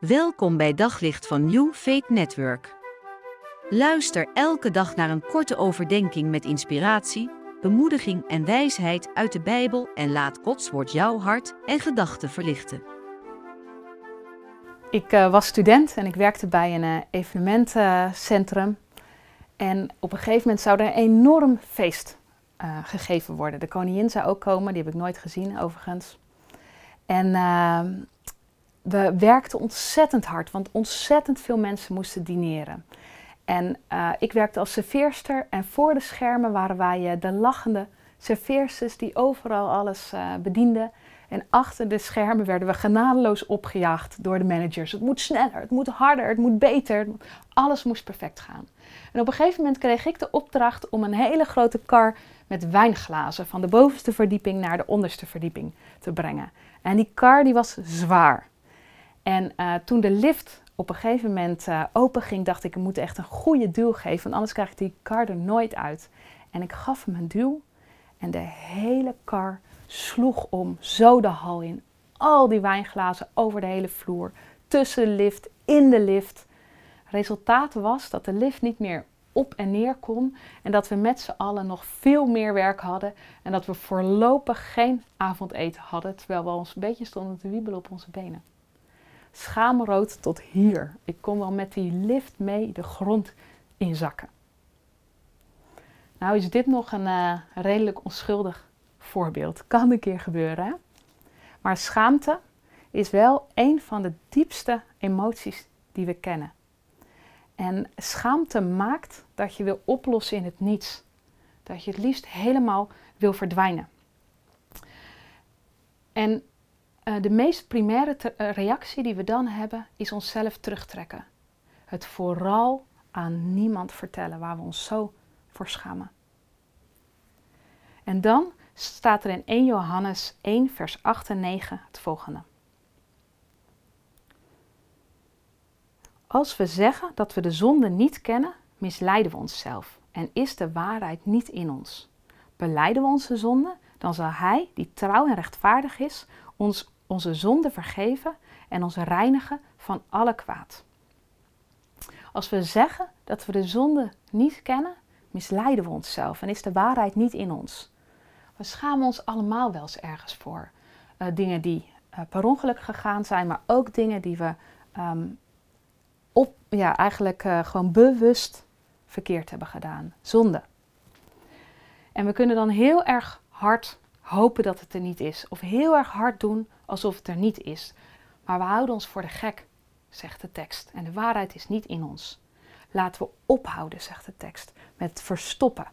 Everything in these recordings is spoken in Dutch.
Welkom bij Daglicht van New Faith Network. Luister elke dag naar een korte overdenking met inspiratie, bemoediging en wijsheid uit de Bijbel en laat Gods woord jouw hart en gedachten verlichten. Ik uh, was student en ik werkte bij een uh, evenementencentrum. En op een gegeven moment zou er een enorm feest uh, gegeven worden. De koningin zou ook komen, die heb ik nooit gezien overigens. En ehm, we werkten ontzettend hard, want ontzettend veel mensen moesten dineren. En uh, ik werkte als serveerster en voor de schermen waren wij uh, de lachende serveersters die overal alles uh, bedienden. En achter de schermen werden we genadeloos opgejaagd door de managers. Het moet sneller, het moet harder, het moet beter. Alles moest perfect gaan. En op een gegeven moment kreeg ik de opdracht om een hele grote kar met wijnglazen van de bovenste verdieping naar de onderste verdieping te brengen. En die kar die was zwaar. En uh, toen de lift op een gegeven moment uh, open ging, dacht ik, ik moet echt een goede duw geven, want anders krijg ik die kar er nooit uit. En ik gaf hem een duw en de hele kar sloeg om, zo de hal in. Al die wijnglazen over de hele vloer, tussen de lift, in de lift. Resultaat was dat de lift niet meer op en neer kon en dat we met z'n allen nog veel meer werk hadden en dat we voorlopig geen avondeten hadden, terwijl we ons een beetje stonden te wiebelen op onze benen schaamrood tot hier. Ik kon wel met die lift mee de grond inzakken. Nou is dit nog een uh, redelijk onschuldig voorbeeld. Kan een keer gebeuren. Maar schaamte is wel een van de diepste emoties die we kennen. En schaamte maakt dat je wil oplossen in het niets. Dat je het liefst helemaal wil verdwijnen. En uh, de meest primaire uh, reactie die we dan hebben is onszelf terugtrekken. Het vooral aan niemand vertellen waar we ons zo voor schamen. En dan staat er in 1 Johannes 1, vers 8 en 9 het volgende. Als we zeggen dat we de zonde niet kennen, misleiden we onszelf en is de waarheid niet in ons. Beleiden we onze zonde, dan zal Hij, die trouw en rechtvaardig is, ons onze zonde vergeven en ons reinigen van alle kwaad. Als we zeggen dat we de zonde niet kennen, misleiden we onszelf en is de waarheid niet in ons. We schamen ons allemaal wel eens ergens voor. Uh, dingen die uh, per ongeluk gegaan zijn, maar ook dingen die we um, op, ja, eigenlijk uh, gewoon bewust verkeerd hebben gedaan. Zonde. En we kunnen dan heel erg hard hopen dat het er niet is. Of heel erg hard doen alsof het er niet is. Maar we houden ons voor de gek, zegt de tekst. En de waarheid is niet in ons. Laten we ophouden, zegt de tekst, met verstoppen.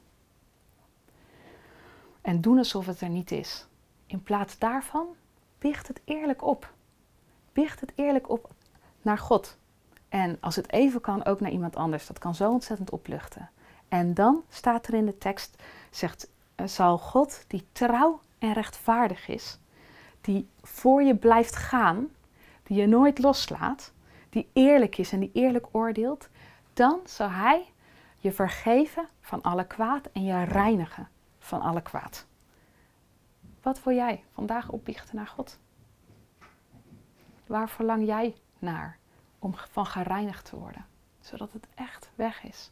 En doen alsof het er niet is. In plaats daarvan, biecht het eerlijk op. Biecht het eerlijk op naar God. En als het even kan, ook naar iemand anders. Dat kan zo ontzettend opluchten. En dan staat er in de tekst, zegt, zal God die trouw en rechtvaardig is, die voor je blijft gaan, die je nooit loslaat, die eerlijk is en die eerlijk oordeelt, dan zal Hij je vergeven van alle kwaad en je reinigen van alle kwaad. Wat wil jij vandaag opbiechten naar God? Waar verlang jij naar om van gereinigd te worden, zodat het echt weg is?